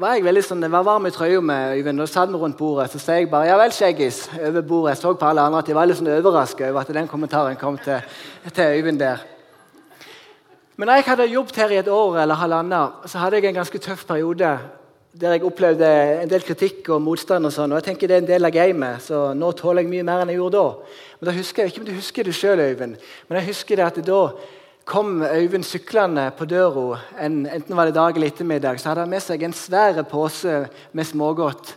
var jeg veldig sånn, jeg var varm i trøya med Øyvind. Da satt rundt bordet. Så sa jeg bare 'ja vel, Skjeggis' over bordet. Jeg så på alle andre at de var litt sånn overraska over at den kommentaren kom til, til Øyvind der. Men når jeg hadde jobbet her i et år eller halvannet, så hadde jeg en ganske tøff periode der jeg opplevde en del kritikk og motstand. og sånn, og jeg tenker Det er en del av gamet, så nå tåler jeg mye mer enn jeg gjorde da. Men da husker jeg ikke om du husker det sjøl, Øyvind, men jeg husker det at da kom Øyvind syklende på døra, en, enten var det dag eller ettermiddag, så hadde han med seg en svær pose med smågodt.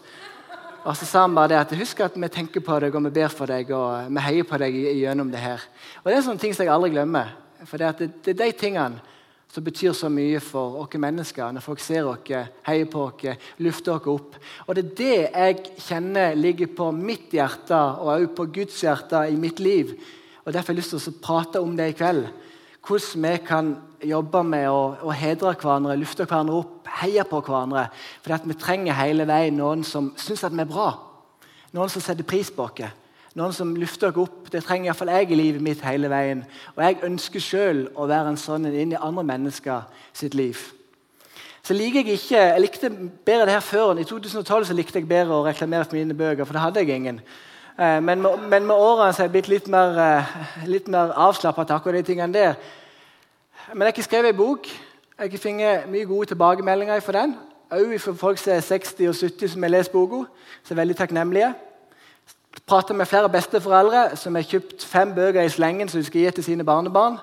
Og så sa han bare det at husk at vi tenker på deg og vi ber for deg og vi heier på deg gjennom det her. Og Det er sånne ting som jeg aldri glemmer. For det, det, det er de tingene som betyr så mye for oss mennesker. Når folk ser oss, heier på oss, lufter oss opp. Og det er det jeg kjenner ligger på mitt hjerte, og også på Guds hjerte i mitt liv. Og Derfor har jeg lyst til å prate om det i kveld hvordan vi kan jobbe med å, å hedre hverandre, lufte hverandre opp, heie på hverandre. For vi trenger hele veien noen som syns at vi er bra. Noen som setter pris på oss. Noen som lufter oss opp. Det trenger iallfall jeg i livet mitt hele veien. Og jeg ønsker sjøl å være en sånn inn i andre mennesker sitt liv. Så liker Jeg ikke, jeg likte bedre det her før. I 2012 så likte jeg bedre å reklamere for mine bøker, for det hadde jeg ingen. Eh, men med, men med årene så er jeg blitt litt mer, eh, litt mer avslappa til akkurat de tingene der. Men jeg har ikke skrevet en bok. Jeg har fått mye gode tilbakemeldinger for den. Også for folk som er 60 og 70 som har lest boka. Så er veldig takknemlige. Prater med flere besteforeldre som har kjøpt fem bøker i slengen som de skal gi til sine barnebarn.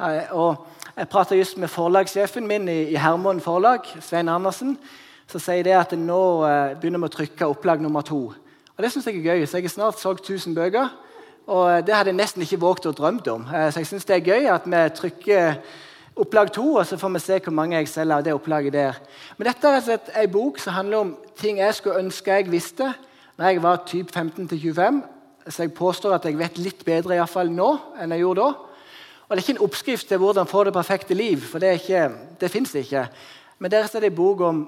Eh, og jeg prater just med forlagssjefen min i Hermon forlag, Svein Andersen. som sier det at nå begynner vi å trykke opplag nummer to. Og Det synes jeg er gøy. Så Jeg har snart solgt 1000 bøker. Og Det hadde jeg nesten ikke våget å drømme om. Eh, så jeg synes det er gøy at vi trykker opplag to, og så får vi se hvor mange jeg selger av det opplaget der. Men dette er en bok som handler om ting jeg skulle ønske jeg visste når jeg var typ 15-25. Så jeg påstår at jeg vet litt bedre i fall nå enn jeg gjorde da. Og Det er ikke en oppskrift til hvordan få det perfekte liv, for det, ikke, det fins ikke. Men der er det en bok om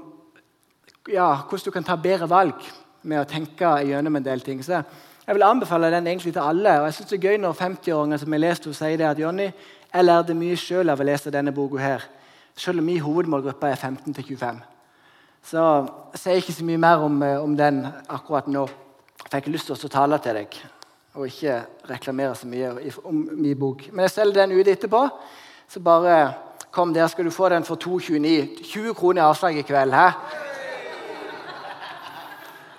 ja, hvordan du kan ta bedre valg med å tenke gjennom en del ting. Så jeg vil anbefale den egentlig til alle. og jeg synes Det er gøy når 50-åringer som jeg leste, sier det at Jonny, jeg lærte mye selv av å lese denne boka. her, Selv om min hovedmålgruppe er 15-25. Så jeg sier ikke så mye mer om, eh, om, den akkurat nå. For jeg har lyst til å tale til deg og ikke reklamere så mye om min bok. Men jeg selger den ute etterpå. Så bare kom der, skal du få den for 2,29. 20 kroner i avslag i kveld. Hæ?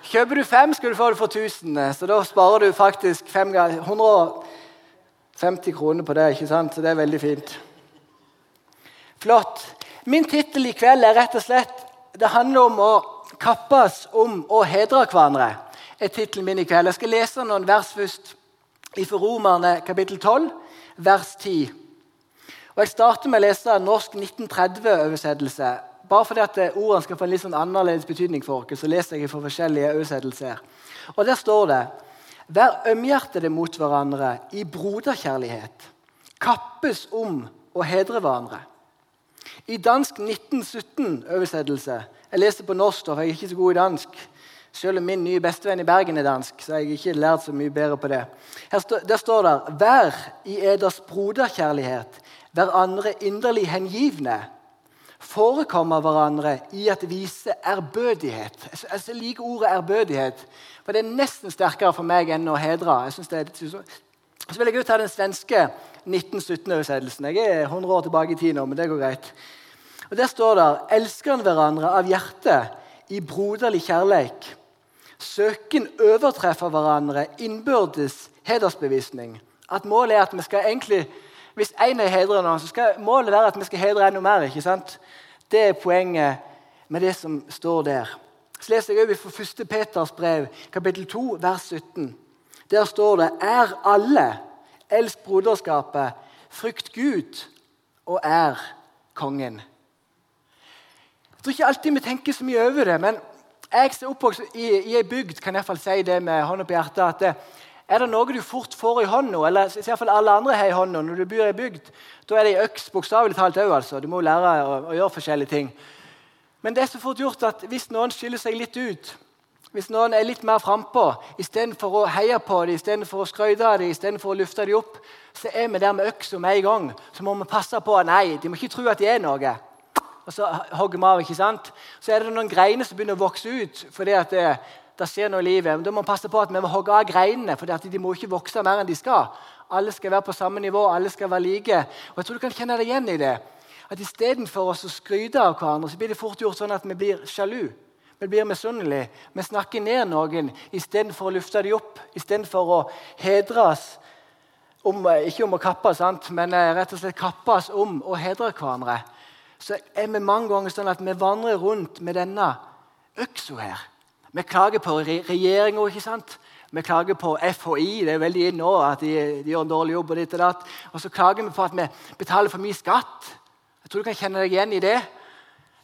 Kjøper du fem, skal du få det for 1000. Så da sparer du faktisk 150 kroner på det. ikke sant? Så det er veldig fint. Flott. Min tittel i kveld er rett og slett Det handler om å kappes om å hedre hverandre. er tittelen min i kveld. Jeg skal lese noen vers først fra Romerne kapittel 12, vers 10. Og Jeg starter med å lese norsk 1930-oversettelse. Bare fordi at eh, ordene skal få en litt sånn annerledes betydning for oss, så leser jeg for forskjellige oversettelser. Og Der står det Vær ømhjertede mot hverandre i broderkjærlighet. Kappes om å hedre hverandre. I dansk 1917-oversettelse Jeg leser på norsk, for jeg er ikke så god i dansk. Selv om min nye bestevenn i Bergen er dansk, så har jeg ikke lært så mye bedre på det. Her stå, der står det Vær i eders broderkjærlighet hverandre inderlig hengivne forekommer hverandre i at vise ærbødighet. Jeg liker ordet ærbødighet, for det er nesten sterkere for meg enn å hedre. Jeg synes det er så vil jeg ut ta den svenske 1917-oversettelsen. Jeg er 100 år tilbake i tid nå, men det går greit. Og Der står det elsker hverandre av hjertet i broderlig kjærleik. Søken overtreffer hverandre innbyrdes hedersbevisning. At målet er at vi skal egentlig hvis én er hedra nå, så skal målet være at vi skal hedre enda mer. ikke sant? Det er poenget med det som står der. Så leser jeg over fra 1. Peters brev, kapittel 2, vers 17. Der står det Er alle, elsk broderskapet, frykt Gud og er kongen. Jeg tror ikke alltid vi tenker så mye over det, men Jeg som er oppvokst i, i ei bygd, kan jeg si det med hånda på hjertet at det, er det noe du fort får i hånda, eller i hvert fall alle andre har i hånda når du bor i bygd, da er det ei øks, bokstavelig talt òg. Altså. Du må jo lære å, å, gjøre forskjellige ting. Men det er så fort gjort at hvis noen skiller seg litt ut, hvis noen er litt mer frampå, istedenfor å heie på dem, istedenfor å skryte av dem, istedenfor å lufte dem opp, så er vi der med øksa med en gang. Så må vi passe på nei, de må ikke tro at de er noe og så hogger vi av. ikke sant? Så er det noen greiner som begynner å vokse ut fordi at det, det skjer noe i livet. Men Da må vi passe på at vi må hogge av greinene, for de må ikke vokse mer enn de skal. Alle skal være på samme nivå, alle skal være like. Og jeg tror du kan kjenne deg igjen i det. At Istedenfor å skryte av hverandre, så blir det fort gjort sånn at vi blir sjalu. Vi blir misunnelige. Vi snakker ned noen istedenfor å lufte dem opp, istedenfor å hedres. Om, ikke om å kappe, sant? men eh, rett og slett kappes om å hedre hverandre så er vi mange ganger sånn at vi vandrer rundt med denne øksa her. Vi klager på regjeringa, ikke sant? Vi klager på FHI, det er veldig inn nå at de, de, gjør en dårlig jobb. Og ditt og datt. Og så klager vi på at vi betaler for mye skatt. Jeg tror du kan kjenne deg igjen i det.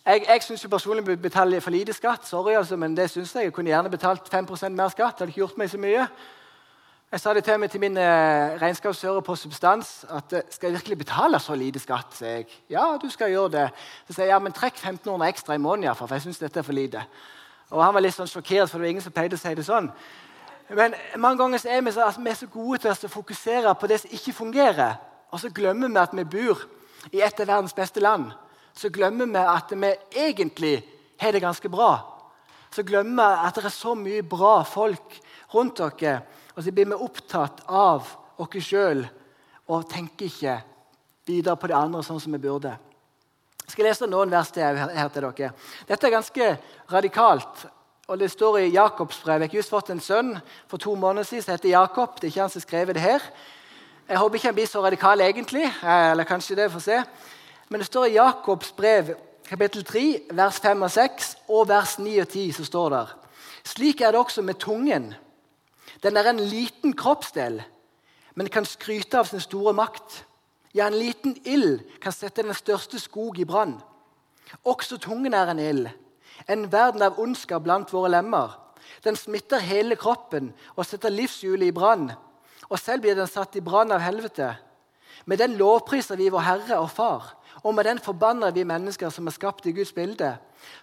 Jeg, jeg syns personlig vi betaler for lite skatt, sorry altså, men det synes jeg. Jeg kunne gjerne betalt 5 mer skatt. Det hadde ikke gjort meg så mye. Jeg sa det til meg til min eh, regnskapsfører på Substans at eh, skal jeg virkelig betale så lite skatt? sier jeg, ja, du skal gjøre det. Så sier jeg ja, men trekk 1500 ekstra i måneden, for jeg syns dette er for lite. Og Han var litt sånn sjokkert, for det var ingen som pleide å si det sånn. Men mange ganger er vi, så, altså, vi er så gode til å fokusere på det som ikke fungerer. Og så glemmer vi at vi bor i et av verdens beste land. Så glemmer vi at vi egentlig har det ganske bra. Så glemmer vi at det er så mye bra folk rundt dere og så blir vi opptatt av oss sjøl og tenker ikke videre på det andre sånn som vi burde. Jeg skal lese noen vers til her til dere. Dette er ganske radikalt. og Det står i Jakobs brev. Jeg har just fått en sønn for to måneder siden som heter Jakob. Det er ikke han som skrev det her. Jeg håper ikke han blir så radikal egentlig. Eh, eller kanskje det, får se. Men det står i Jakobs brev kapittel 3, vers 5 og 6 og vers 9 og 10. så står det. Slik er det også med tungen. Den er en liten kroppsdel, men kan skryte av sin store makt. Ja, en liten ild kan sette den største skog i brann. Også tungen er en ild, en verden av ondskap blant våre lemmer. Den smitter hele kroppen og setter livshjulet i brann. Og selv blir den satt i brann av helvete. Med den lovpriser vi vår Herre og Far, og med den forbanner vi mennesker som er skapt i Guds bilde.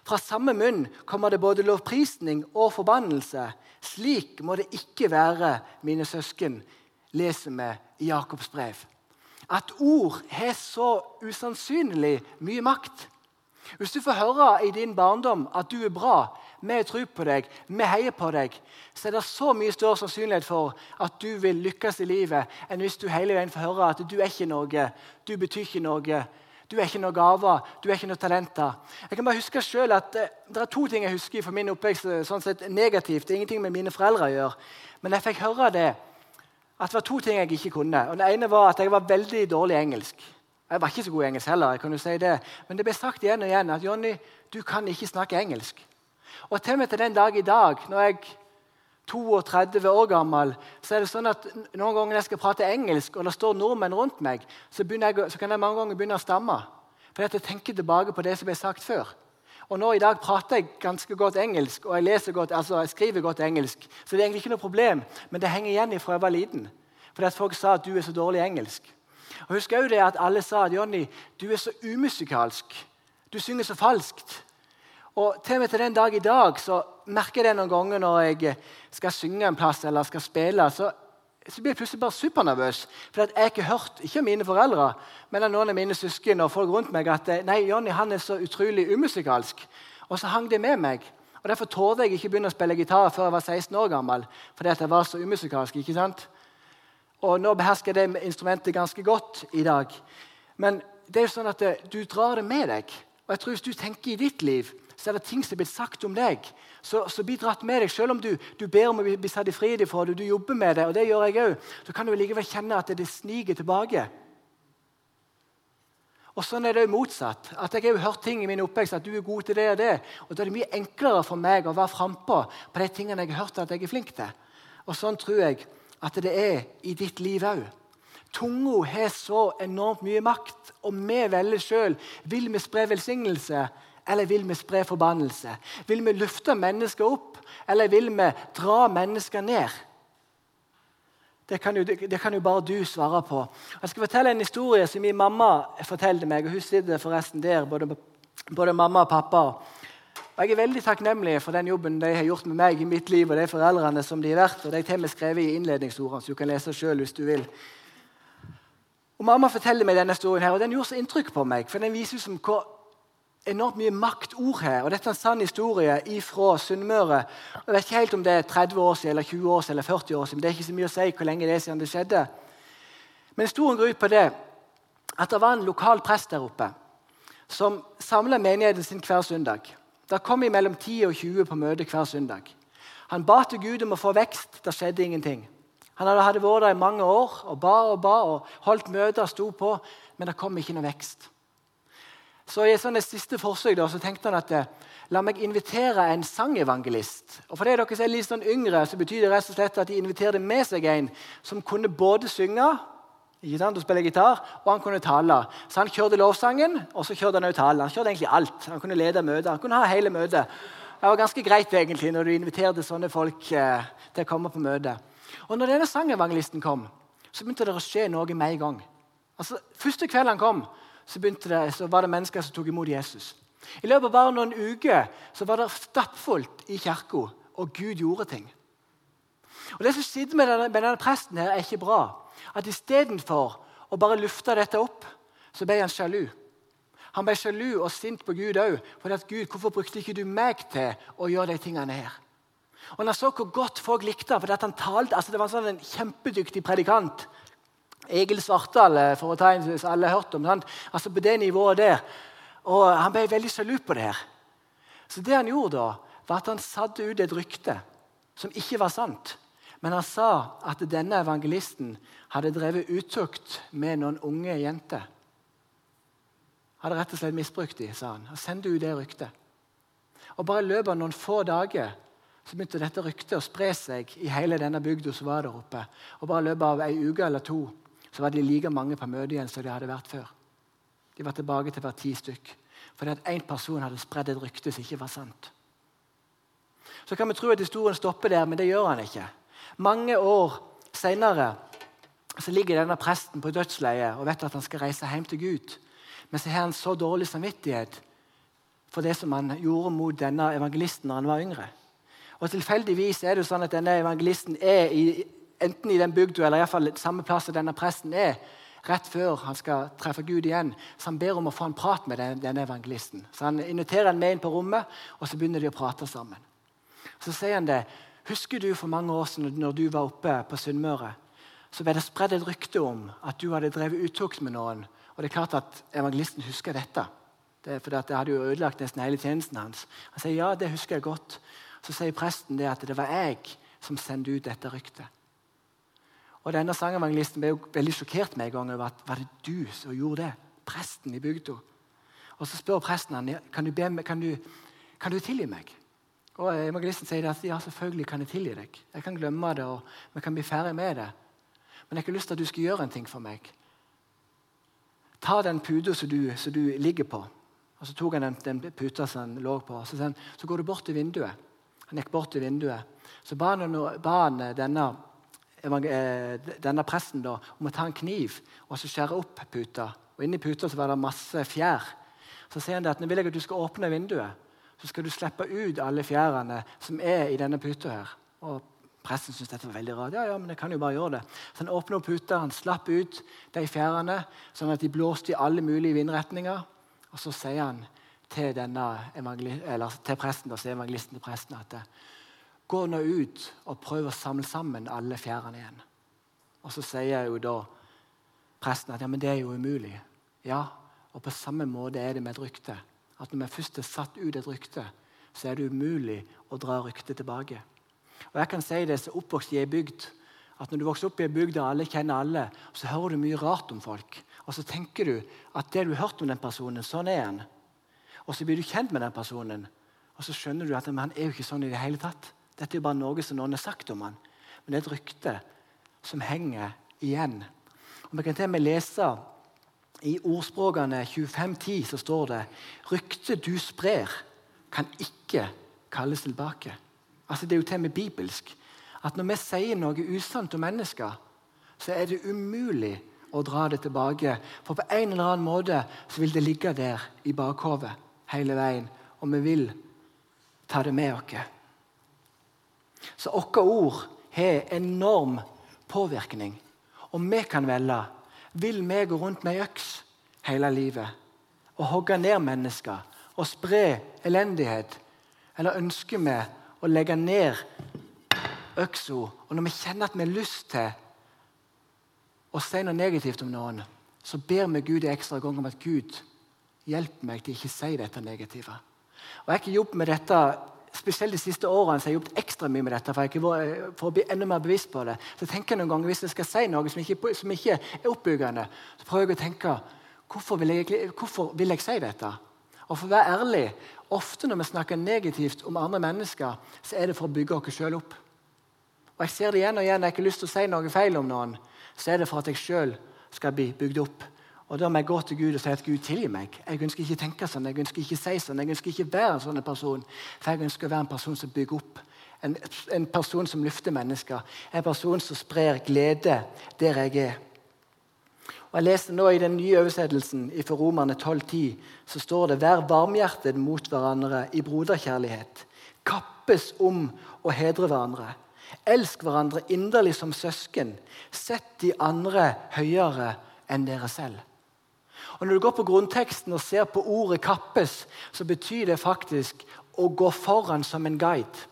Fra samme munn kommer det både lovprisning og forbannelse. Slik må det ikke være, mine søsken, leser vi i Jakobs brev. At ord har så usannsynlig mye makt. Hvis du får høre i din barndom at du er bra, vi tror på deg, vi heier på deg, så er det så mye større sannsynlighet for at du vil lykkes i livet, enn hvis du hele veien får høre at du er ikke noe, du betyr ikke noe, du er ikke noe gaver, du er ikke noe talenter. Jeg kan bare huske selv at eh, Det er to ting jeg husker fra min oppvekst eh, sånn sett negativt. Det er ingenting med mine foreldre å gjøre. Men jeg fikk høre det, at det var to ting jeg ikke kunne. Og Det ene var at jeg var veldig dårlig i engelsk. Jeg var ikke så god i engelsk heller. jeg kan jo si det. Men det ble sagt igjen og igjen at Jonny, du kan ikke snakke engelsk. Og til og med til den dag i dag, når jeg er 32 år gammel, så er det sånn at noen ganger jeg skal prate engelsk, og det står nordmenn rundt meg, så, jeg, så kan jeg mange ganger begynne å stamme. Fordi jeg tenker tilbake på det som ble sagt før. Og nå i dag prater jeg ganske godt engelsk, og jeg, leser godt, altså jeg skriver godt engelsk. Så det er egentlig ikke noe problem, men det henger igjen fra jeg var liten. Fordi at folk sa at du er så dårlig engelsk. Og Husk jo det at alle sa at Johnny, du er så umusikalsk. Du synger så falskt. Og til og med til den dag i dag så merker jeg det noen ganger når jeg skal synge en plass eller skal spille. Så, så blir jeg plutselig bare supernervøs. For jeg har ikke hørt ikke av mine foreldre, men av noen av mine søsken og folk rundt meg at nei, Johnny han er så utrolig umusikalsk. Og så hang det med meg. Og Derfor torde jeg ikke begynne å spille gitar før jeg var 16 år gammel. fordi at jeg var så umusikalsk, ikke sant? Og Nå behersker jeg det instrumentet ganske godt i dag. Men det er jo sånn at du drar det med deg. Og jeg tror Hvis du tenker i ditt liv så er det ting som er blitt sagt om deg, så, så bli dratt med deg. Selv om du, du ber om å bli satt i fri for det, du jobber med det, og det gjør jeg òg, så kan du likevel kjenne at det sniker tilbake. Og Sånn er det jo motsatt. At Jeg har hørt ting i min oppvekst at du er god til det og det. Og Da er det mye enklere for meg å være frampå på de tingene jeg har hørt at jeg er flink til. Og Sånn tror jeg at det er i ditt liv òg. Tunga har så enormt mye makt, og vi velger sjøl. Vil vi spre velsignelse, eller vil vi spre forbannelse? Vil vi løfte mennesker opp, eller vil vi dra mennesker ned? Det kan, jo, det kan jo bare du svare på. Jeg skal fortelle en historie som min mamma fortalte meg. og Hun sitter forresten der, både, både mamma og pappa. Og Jeg er veldig takknemlig for den jobben de har gjort med meg i mitt liv, og de foreldrene som de har vært, og de har vi skrevet i innledningsordene, så du kan lese selv hvis du vil. Og Mamma forteller meg denne historien, her, og den gjorde så inntrykk på meg. For den viser som hvor enormt mye maktord her. Og Dette er en sann historie fra Sunnmøre. Jeg vet ikke helt om det er 30 år siden, eller 20 år siden, eller 40 år siden. Det er ikke så mye å si hvor lenge det er siden det skjedde. Men historien går ut på det at det var en lokal prest der oppe som samla menigheten sin hver søndag. Det kom mellom 10 og 20 på møte hver søndag. Han ba til Gud om å få vekst. Det skjedde ingenting. Han hadde vært der i mange år og ba og ba og holdt møter og sto på, men det kom ikke noe vekst. Så I et sånn siste forsøk da, så tenkte han at eh, la meg invitere en sangevangelist. Og For de dere som er litt sånn yngre, så betyr det rett og slett at de inviterte med seg en som kunne både synge ikke sant, og spille gitar, og han kunne tale. Så han kjørte lovsangen, og så kjørte han også talen. Han kjørte egentlig alt. Han kunne lede møter. Han kunne ha hele møtet. Det var ganske greit egentlig når du inviterte sånne folk eh, til å komme på møte. Og når denne sangevangelisten kom, så begynte det å skje noe med en gang. Altså, Første kveld han kom, så, det, så, var det mennesker som tok imot Jesus. I løpet av bare noen uker så var det stappfullt i kirka, og Gud gjorde ting. Og Det som skjedde med denne, med denne presten, her er ikke bra. At Istedenfor å bare lufte dette opp, så ble han sjalu. Han ble sjalu og sint på Gud òg. Hvorfor brukte ikke du meg til å gjøre de tingene her? Og han så hvor godt folk likte for at han talte, altså Det var sånn en kjempedyktig predikant. Egil Svartdal, eh, for å ta en som alle har hørt om. Sant? Altså På det nivået der. Og Han ble veldig sjalu på det her. Så det han gjorde da, var at han satte ut et rykte som ikke var sant. Men han sa at denne evangelisten hadde drevet utukt med noen unge jenter. Hadde rett og slett misbrukt dem, sa han. Han sendte ut det ryktet. Og Bare i løpet av noen få dager så begynte dette ryktet å spre seg i hele denne bygda som var der oppe. Og bare i løpet av ei uke eller to så var de like mange på møtet igjen som de hadde vært før. De var tilbake til hver ti stykk. Fordi at én person hadde spredd et rykte som ikke var sant. Så kan vi tro at historien stopper der, men det gjør han ikke. Mange år seinere ligger denne presten på dødsleiet og vet at han skal reise hjem til Gud. Men så har han så dårlig samvittighet for det som han gjorde mot denne evangelisten når han var yngre. Og Tilfeldigvis er det jo sånn at denne evangelisten er i, enten i den bygda eller i fall samme plass som denne presten er, rett før han skal treffe Gud igjen. Så han ber om å få en prat med den, denne evangelisten. Så Han inviterer han med inn på rommet, og så begynner de å prate sammen. Så sier han det. Husker du for mange år siden når du var oppe på Sunnmøre? Så ble det spredd et rykte om at du hadde drevet utukt med noen. Og det er klart at evangelisten husker dette. Det fordi det hadde jo ødelagt nesten hele tjenesten hans. Han sier ja, det husker jeg godt. Så sier presten det at det var jeg som sendte ut dette ryktet. Og denne sangevangelisten ble jo veldig sjokkert med en gang over at var det du som gjorde det. Presten i bygda. Og så spør presten han, kan du, be, kan du, kan du tilgi meg. Og Evangelisten sier at ja, selvfølgelig kan jeg tilgi deg. Jeg kan glemme det, og vi kan bli ferdig med det. Men jeg har ikke lyst til at du skal gjøre en ting for meg. Ta den puta som, som, du ligger på. Og Så tok han den, den puta som han lå på. og Så, så går du bort til vinduet. Han gikk bort til vinduet. Så ba ba han denne, eh, denne, presten da, om å ta en kniv og så skjære opp puta. Og Inni puta så var det masse fjær. Så sier han det at nå vil jeg at du skal åpne vinduet så skal du slippe ut alle fjærene som er i denne puta. her. Og Presten syntes dette var veldig rart. Ja, ja, men jeg kan jo bare gjøre det. Så Han åpna puta, han slapp ut de fjærene, sånn at de blåste i alle mulige vindretninger. Og så sier han til, til presten, og evangelisten til presten at gå nå ut og prøv å samle sammen alle fjærene igjen. Og så sier jo da presten at ja, men det er jo umulig. Ja, og på samme måte er det med et rykte at når vi først har satt ut et rykte, så er det umulig å dra ryktet tilbake. Og jeg kan si det som oppvokst i ei bygd, at Når du vokser opp i ei bygd der alle kjenner alle, så hører du mye rart om folk. Og så tenker du at det du har hørt om den personen, sånn er han. Og så blir du kjent med den personen, og så skjønner du at han er jo ikke sånn i det hele tatt. Dette er jo bare noe som noen har sagt om han. Men det er et rykte som henger igjen. Og Vi kan til og med lese I ordspråkene 25.10 så står det ryktet du sprer, kan ikke kalles tilbake. Altså Det er jo til og med bibelsk. At når vi sier noe usant om mennesker, så er det umulig å dra det tilbake. For på en eller annen måte så vil det ligge der i bakhodet hele veien. Og vi vil ta det med oss. Så våre ord har enorm påvirkning. Og vi kan velge. Vil vi gå rundt med ei øks hele livet og hogge ned mennesker og spre elendighet? Eller ønsker vi å legge ned øksa, og når vi kjenner at vi har lyst til å si noe negativt om noen, så ber vi Gud en ekstra gang om at Gud hjelper meg til ikke å si dette negative. Og Jeg har ikke jobbet med dette spesielt de siste årene så jeg jobbet ekstra mye med dette for, jeg, for å bli enda mer bevisst på det. Så tenker jeg noen ganger, Hvis jeg skal si noe som ikke, som ikke er oppbyggende, så prøver jeg å tenke hvorfor vil jeg, hvorfor vil jeg si dette? Og for å være ærlig, Ofte når vi snakker negativt om andre mennesker, så er det for å bygge oss sjøl opp. Og Jeg ser det igjen og igjen. Jeg har ikke lyst til å si noe feil om noen. Så er det for at jeg sjøl skal bli bygd opp. Og Da må jeg gå til Gud og si at Gud tilgi meg. Jeg ønsker ikke tenke sånn, jeg ønsker ikke si sånn, jeg ønsker ikke være en sånn person. For jeg ønsker å være en person som bygger opp. En, en person som løfter mennesker. En person som sprer glede der jeg er. Og jeg leser nå I den nye oversettelsen fra Romerne 12,10 så står det Vær varmhjertet mot hverandre i broderkjærlighet. Kappes om å hedre hverandre. Elsk hverandre inderlig som søsken. Sett de andre høyere enn dere selv. Og Når du går på grunnteksten og ser på ordet 'kappes', så betyr det faktisk å gå foran som en guide.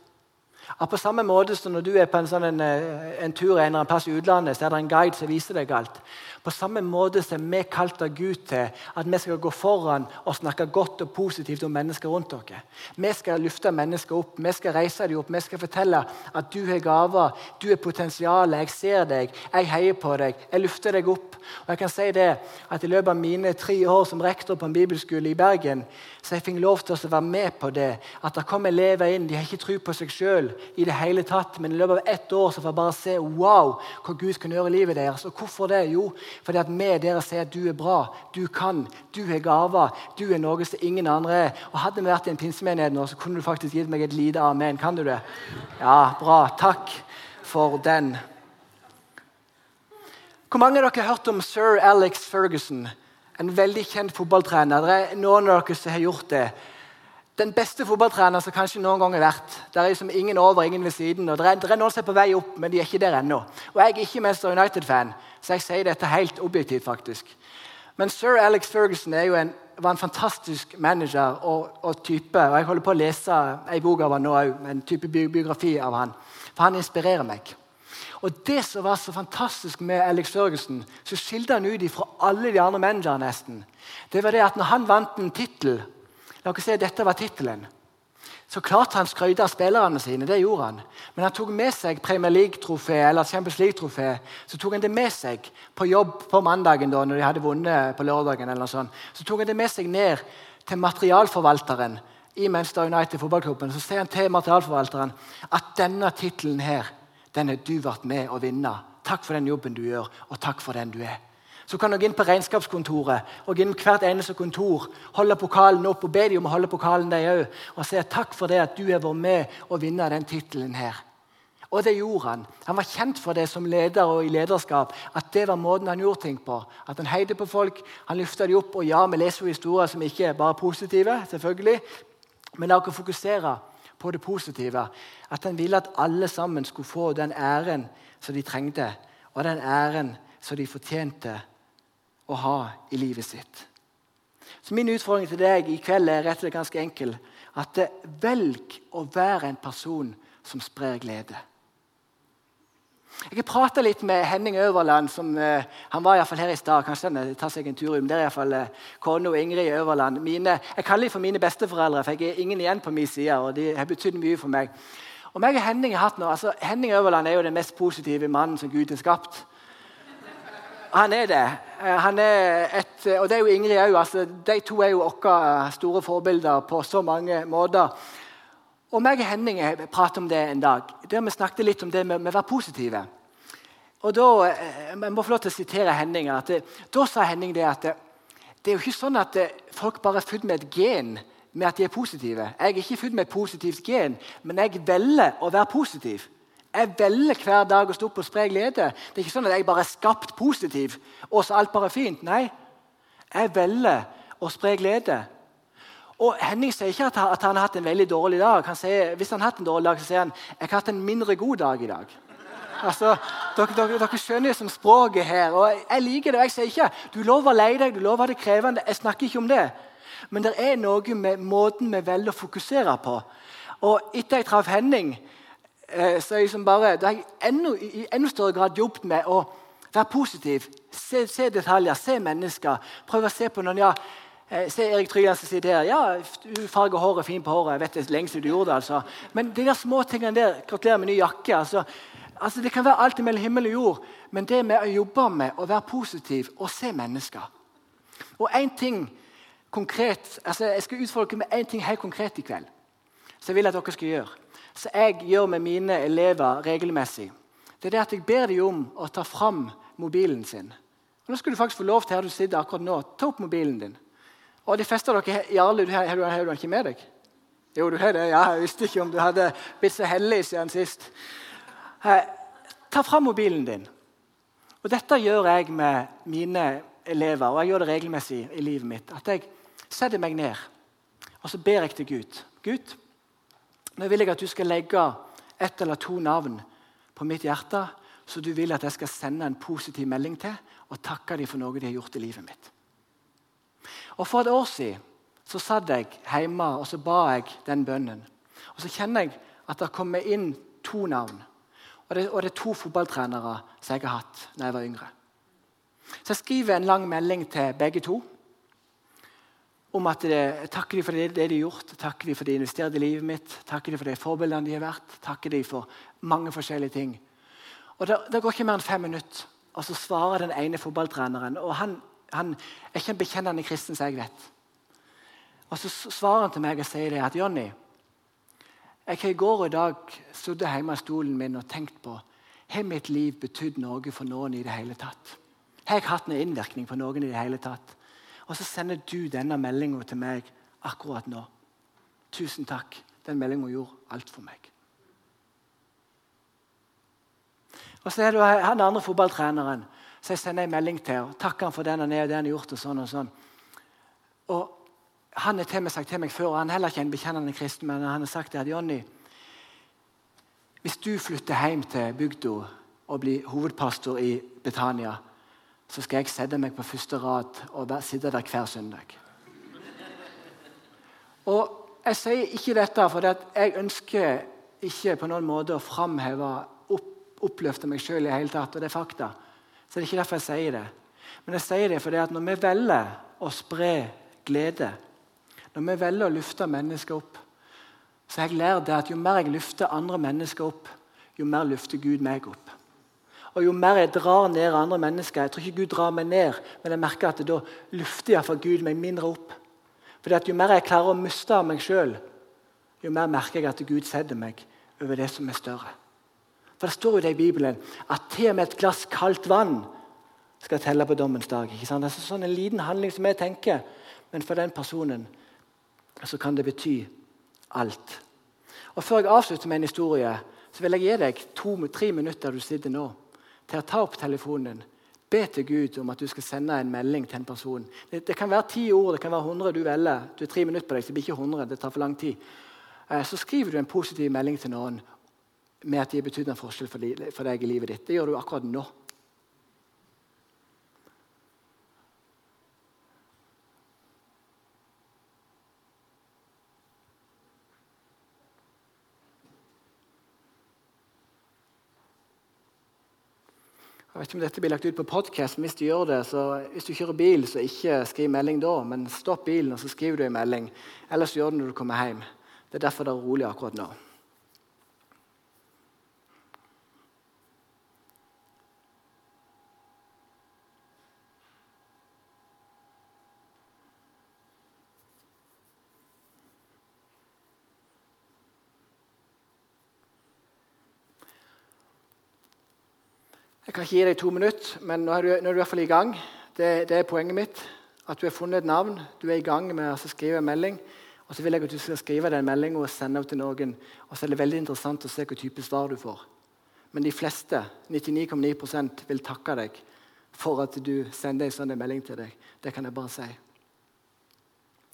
At på samme måte som når du er på en, sånn en, eh, en tur en, en plass i utlandet, så er det en guide som viser deg alt. På samme måte som vi er Gud til at vi skal gå foran og snakke godt og positivt om mennesker rundt dere. Vi skal løfte mennesker opp, vi skal reise dem opp, vi skal fortelle at du har gaver, du har potensial, jeg ser deg, jeg heier på deg, jeg løfter deg opp. Og jeg kan si det at I løpet av mine tre år som rektor på en bibelskole i Bergen så jeg fikk lov til å være med på det. At det kom elever inn, de har ikke tro på seg sjøl i det hele tatt, men i løpet av ett år så får jeg bare se wow, hva Gud kan gjøre i livet deres. Og hvorfor det? Jo, fordi at vi dere sier at du er bra, du kan, du har gaver, du er noe som ingen andre er. Og Hadde vi vært i en pinsemenighet nå, så kunne du faktisk gitt meg et lite amen. Kan du det? Ja, bra. Takk for den. Hvor mange av dere har hørt om sir Alex Ferguson? En veldig kjent fotballtrener. Det er noen av dere som har gjort det den beste fotballtrener som kanskje noen gang har vært. Det er liksom ingen over, ingen ved siden. og det er, er, noen som er på vei opp, men de er ikke der ennå. Og Jeg er ikke Manchester United-fan, så jeg sier dette helt objektivt. faktisk. Men sir Alex Ferguson en, var en fantastisk manager og, og, type. og Jeg holder på å lese en bok av han nå en type biografi av han. For han inspirerer meg. Og Det som var så fantastisk med Alex Ferguson, så skilte han ut fra alle de andre managerne nesten, det var det at når han vant en tittel dere se, dette var tittelen. Så klarte han skryte av spillerne sine. det gjorde han. Men han tok med seg Premier League-trofé eller Champions League-trofé så tok han det med seg på jobb på mandagen da, når de hadde vunnet på lørdagen. eller noe sånt. Så tok han det med seg ned til materialforvalteren i Manchester United fotballklubben. Så sier han til materialforvalteren at denne tittelen her, den har du vært med å vinne. Takk for den jobben du gjør, og takk for den du er. Så kan dere inn på regnskapskontoret og inn hvert eneste kontor, holde pokalen opp og be dem om å holde pokalen de òg, og si takk for det at du har vært med å vinne den tittelen her. Og det gjorde han. Han var kjent for det som leder og i lederskap. At det var måten han gjorde ting på. At Han heide på folk, han løfta dem opp. Og ja, vi leser jo historier som ikke er bare positive, selvfølgelig. Men la oss fokusere på det positive. At han ville at alle sammen skulle få den æren som de trengte, og den æren som de fortjente å ha i livet sitt. Så Min utfordring til deg i kveld er rett og slett ganske enkel. At velg å være en person som sprer glede. Jeg har prata litt med Henning Øverland. som uh, Han var i fall her i stad. Kanskje han tar seg en tur Det er iallfall uh, kona Ingrid Øverland. Mine, jeg kaller dem for mine besteforeldre, for jeg er ingen igjen på min side. og De har betydd mye for meg. Og meg og Henning har hatt noe, altså Henning Øverland er jo den mest positive mannen som Gud har skapt. Han er det. Eh, han er et, og det er jo Ingrid òg. Altså, de to er jo våre store forbilder på så mange måter. Og meg og Henning pratet om det en dag. der Vi snakket litt om det med, med å være positive. Og da, eh, Jeg må få lov til å sitere Henning. at Da sa Henning det at det er jo ikke sånn at eh, folk bare er født med et gen med at de er positive. Jeg er ikke født med et positivt gen, men jeg velger å være positiv. Jeg velger hver dag å stå opp og spre glede. Det er ikke sånn at jeg bare er skapt positiv, og så alt bare er fint. Nei, jeg velger å spre glede. Og Henning sier ikke at han, at han har hatt en veldig dårlig dag. Han sier, hvis han har hatt en dårlig dag, så sier han jeg har hatt en mindre god dag i dag. Altså, dere, dere, dere skjønner jo som språket her. og Jeg liker det. og Jeg sier ikke du lover å leie deg, du lover det krevende. Jeg snakker ikke om det. Men det er noe med måten vi velger å fokusere på. Og etter jeg traff Henning, så er jeg bare, da har jeg enda, i enda større grad jobbet med å være positiv. Se, se detaljer, se mennesker. Prøve å se på noen ja, eh, Se Erik Trygland som sitter her. Ja, du farger håret fint på håret. Jeg vet det lenge du gjorde det. altså. Men de der små tingene der Gratulerer med ny jakke. altså. Altså, Det kan være alt mellom himmel og jord, men det med å jobbe med å være positiv og se mennesker Og en ting konkret, altså Jeg skal utfordre med én ting helt konkret i kveld. som jeg vil at dere skal gjøre. Så jeg gjør med mine elever regelmessig. Det er det at jeg ber dem om å ta fram mobilen sin. Og Nå skal du faktisk få lov til her du sitter akkurat nå, ta opp mobilen din. Og de fleste av dere, Jarle, du har, har du den ikke med deg? Jo, du har det. Ja, Jeg visste ikke om du hadde blitt så heldig siden sist. Eh, ta fram mobilen din. Og Dette gjør jeg med mine elever, og jeg gjør det regelmessig i livet mitt. At jeg setter meg ned og så ber jeg til Gud. Gud, nå vil jeg at du skal legge ett eller to navn på mitt hjerte, så du vil at jeg skal sende en positiv melding til og takke dem for noe de har gjort i livet mitt. Og For et år siden så satt jeg hjemme og så ba jeg den bønnen. Og Så kjenner jeg at det kommer inn to navn. Og det, og det, er to fotballtrenere som jeg har hatt da jeg var yngre. Så jeg skriver en lang melding til begge to om at det, takker de for det, det de har gjort, takker de for det de investerte i livet mitt, takker de for de forbildene de har vært, takker de for mange forskjellige ting. Og Det, går ikke mer enn fem minutter, og så svarer den ene fotballtreneren. og Han, han er ikke en bekjennende kristen, som jeg vet. Og Så svarer han til meg og sier det at Jonny, jeg har i går og i dag sittet hjemme i stolen min og tenkt på har mitt liv betydd noe for noen i det hele tatt. Har jeg hatt noen innvirkning på noen i det hele tatt? Og så sender du denne meldinga til meg akkurat nå. Tusen takk. Den meldinga gjorde alt for meg. Og så er det han andre fotballtreneren så jeg sender en melding til og takker han for den han er, og det han har gjort. Og sånn og sånn. Og Han har til meg sagt til meg før, og han er heller ikke en bekjennende kristen, men han har sagt det at Jonny, hvis du flytter hjem til bygda og blir hovedpastor i Betania, så skal jeg sette meg på første rad og sitte der hver søndag. Og Jeg sier ikke dette fordi jeg ønsker ikke på noen måte å framheve opp, oppløfte meg sjøl i hele tatt, og det er fakta. Så det er ikke derfor jeg sier det. Men jeg sier det fordi at når vi velger å spre glede, når vi velger å løfte mennesker opp, så har jeg lært det at jo mer jeg løfter andre mennesker opp, jo mer løfter Gud meg opp. Og jo mer jeg drar ned andre mennesker Jeg tror ikke Gud drar meg ned, men jeg merker at da lufter iallfall Gud meg mindre opp. Fordi at Jo mer jeg klarer å miste av meg sjøl, jo mer merker jeg at Gud setter meg over det som er større. For Det står jo det i Bibelen at til og med et glass kaldt vann skal telle på dommens dag. ikke sant? Det er sånn en liten handling som jeg tenker, men for den personen så kan det bety alt. Og Før jeg avslutter med en historie, så vil jeg gi deg to-tre minutter du sitter nå til å ta opp telefonen Be til Gud om at du skal sende en melding til en person. Det, det kan være ti ord, det kan være hundre du velger. Du har tre minutter på deg, så det blir ikke hundre. Det tar for lang tid. Eh, så skriver du en positiv melding til noen med at de har betydd en forskjell for deg i livet ditt. Det gjør du akkurat nå. Jeg vet ikke om dette blir lagt ut på podkast, hvis du gjør det, så hvis du kjører bil, så ikke skriv melding da, men stopp bilen og så skriver du en melding. Ellers gjør det når du kommer hjem. Det er derfor det er rolig akkurat nå. Kan ikke gi deg to minutter, men nå er du, nå er du i hvert fall i gang. Det, det, er poenget mitt. At du har funnet et navn, du er i gang med å skrive en melding. Og så vil jeg at du skal skrive den meldinga og sende den til noen. Og så er det veldig interessant å se hvilken type svar du får. Men de fleste, 99,9% vil takke deg for at du sender en sånn melding til deg. Det kan jeg bare si.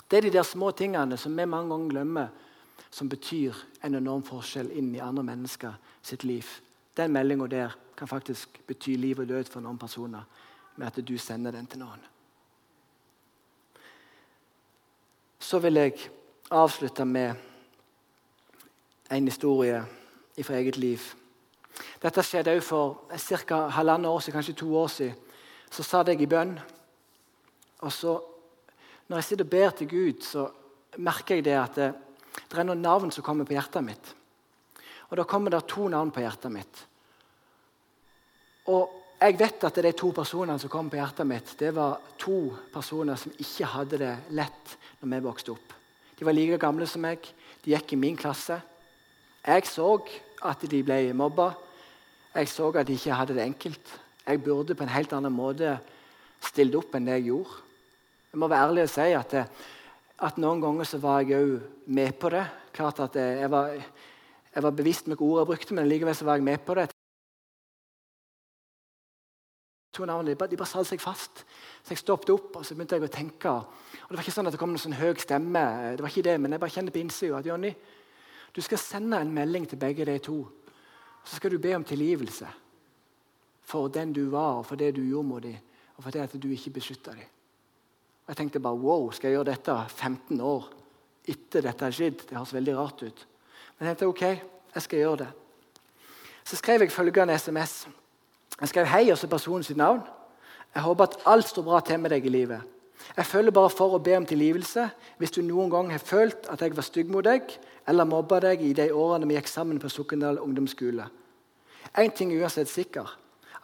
Det er de der små tingene som vi mange ganger glemmer, som betyr en enorm forskjell inn i andre mennesker sitt liv. Den meldinga der kan faktisk bety liv og død for noen personer med at du sender den til noen. Så vil jeg avslutte med en historie fra eget liv. Dette skjedde òg for ca. halvannet år siden, kanskje to år siden. Så satt jeg i bønn. Og så, når jeg sitter og ber til Gud, så merker jeg det at det, det er noen navn som kommer på hjertet mitt. Og Da kommer det to navn på hjertet mitt. Og jeg vet at de to personene som kom på hjertet mitt, det var to personer som ikke hadde det lett når vi vokste opp. De var like gamle som meg. De gikk i min klasse. Jeg så at de ble mobba. Jeg så at de ikke hadde det enkelt. Jeg burde på en helt annen måte stilt opp enn det jeg gjorde. Jeg må være ærlig og si at, det, at noen ganger så var jeg òg med på det. Klart at jeg var, jeg var bevisst med hvilke ord jeg brukte, men likevel så var jeg med på det. To navn, de bare, bare satte seg fast. Så jeg stoppet opp og så begynte jeg å tenke. Og Det var ikke sånn at det kom en sånn høy stemme, det var ikke det, men jeg bare kjente på innsida at Jonny, du skal sende en melding til begge de to. Så skal du be om tilgivelse for den du var, og for det du gjorde mot dem, og for det at du ikke beskytta dem. Og Jeg tenkte bare wow, skal jeg gjøre dette 15 år etter dette har skjedd? Det høres veldig rart ut. Jeg tenkte ok, jeg skal gjøre det. Så skrev jeg følgende SMS. Jeg skrev hei og så personen sitt navn. Jeg håper at alt står bra til med deg i livet. Jeg følger bare for å be om tilgivelse hvis du noen gang har følt at jeg var stygg mot deg eller mobba deg i de årene vi gikk sammen på Sokndal ungdomsskole. Én ting er uansett sikker.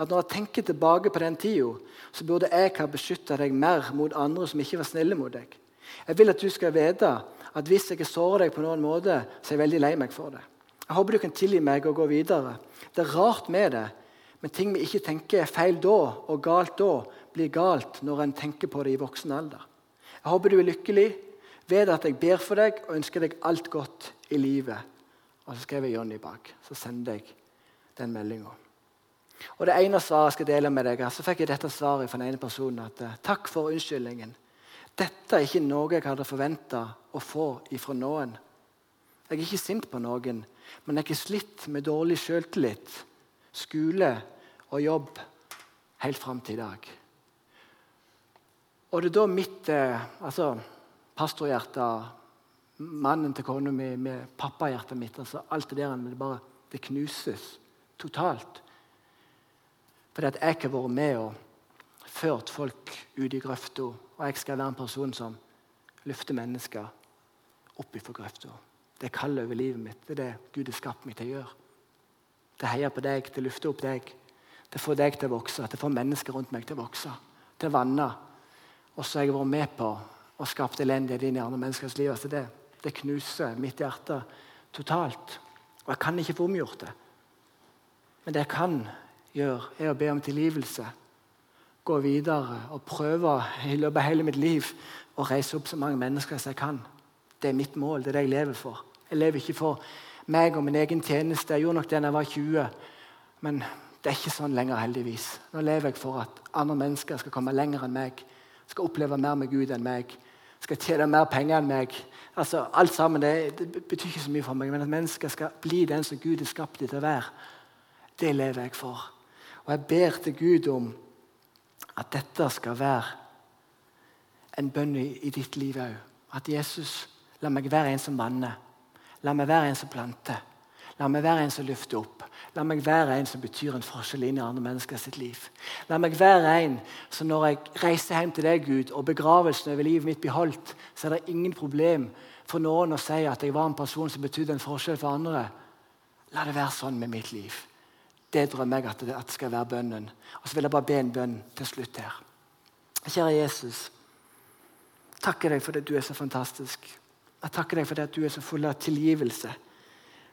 At når jeg tenker tilbake på den tida, så burde jeg ha beskytta deg mer mot andre som ikke var snille mot deg. Jeg vil at du skal vite at hvis jeg sårer deg på noen måte, så er jeg veldig lei meg for det. Jeg håper du kan tilgi meg og gå videre. Det er rart med det, men ting vi ikke tenker er feil da, og galt da, blir galt når en tenker på det i voksen alder. Jeg håper du er lykkelig. Vet at jeg ber for deg og ønsker deg alt godt i livet. Og så skrev jeg Jonny bak. Så sender jeg den meldinga. Og det ene svaret jeg skal dele med deg, så fikk jeg dette svaret fra den ene personen. at eh, Takk for unnskyldningen. Dette er ikke noe jeg hadde forventa å få ifra noen. Jeg er ikke sint på noen, men jeg er slitt med dårlig selvtillit skole og jobb helt fram til i dag. Og det er da mitt eh, altså, pastorhjerte, mannen til kona mi, med pappahjertet mitt altså Alt det der det bare det knuses totalt. Fordi at jeg har vært med og ført folk ut i grøfta. Og jeg skal være en person som løfter mennesker opp ifra grøfta. Det er kallet over livet mitt. Det er det Gud har skapt meg til å gjøre. Det heier på deg, det løfter opp deg. Det får deg til å vokse, det får mennesker rundt meg til å vokse, til å vanne. Og så har jeg vært med på å skape elendighet inn i andre menneskers liv. Altså det, det, knuser mitt hjerte totalt. Og jeg kan ikke få omgjort det. Men det jeg kan gjøre, er å be om tilgivelse. Gå videre og prøve i løpet av hele mitt liv å reise opp så mange mennesker som jeg kan. Det er mitt mål. Det er det jeg lever for. Jeg lever ikke for meg og min egen tjeneste. Jeg gjorde nok det da jeg var 20, men det er ikke sånn lenger, heldigvis. Nå lever jeg for at andre mennesker skal komme lenger enn meg, skal oppleve mer med Gud enn meg, skal tjene mer penger enn meg. Altså, alt sammen, det, det betyr ikke så mye for meg, men at mennesker skal bli den som Gud har skapt dem til å være, det lever jeg for. Og jeg ber til Gud om at dette skal være en bønn i, ditt liv òg. At Jesus, la meg være en som vanner. La meg være en som planter. La meg være en som løfter opp. La meg være en som betyr en forskjell inn i andre mennesker sitt liv. La meg være en som når jeg reiser hjem til deg, Gud, og begravelsen over livet mitt blir holdt, så er det ingen problem for noen å si at jeg var en person som betydde en forskjell for andre. La det være sånn med mitt liv. Det drømmer jeg at det, skal være bønnen. Og så vil jeg bare be en bønn til slutt her. Kjære Jesus. Takker deg for det du er så fantastisk. Jeg takker deg for det at du er så full av tilgivelse.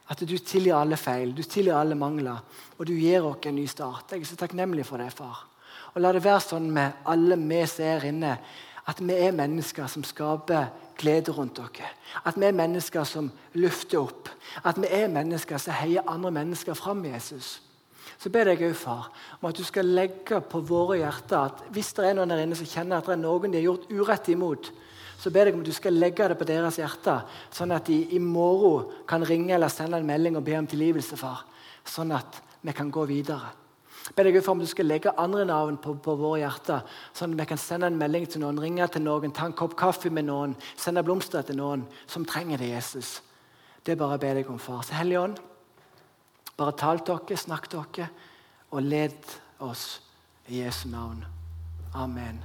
At du tilgir alle feil, du tilgir alle mangler, og du gir oss en ny start. Jeg er så takknemlig for det, far. Og La det være sånn med alle vi som er inne, At vi er mennesker som skaper glede rundt dere. At vi er mennesker som løfter opp. At vi er mennesker som heier andre mennesker fram Jesus. Så ber jeg òg, far, om at du skal legge på våre hjerter at hvis det er noen der inne som kjenner at det er noen de har gjort urett imot, så ber jeg om at du skal legge det på deres hjerter, sånn at de i morgen kan ringe eller sende en melding og be om tilgivelse, far. Sånn at vi kan gå videre. Ber deg for om du skal legge andre navn på, på våre hjerter, sånn at vi kan sende en melding til noen, ringe til noen, ta en kopp kaffe med noen, sende blomster til noen som trenger det, Jesus. Det bare ber jeg om, far. Så Hellige Ånd, bare tal dere, snakk dere, og led oss i Jesu navn. Amen.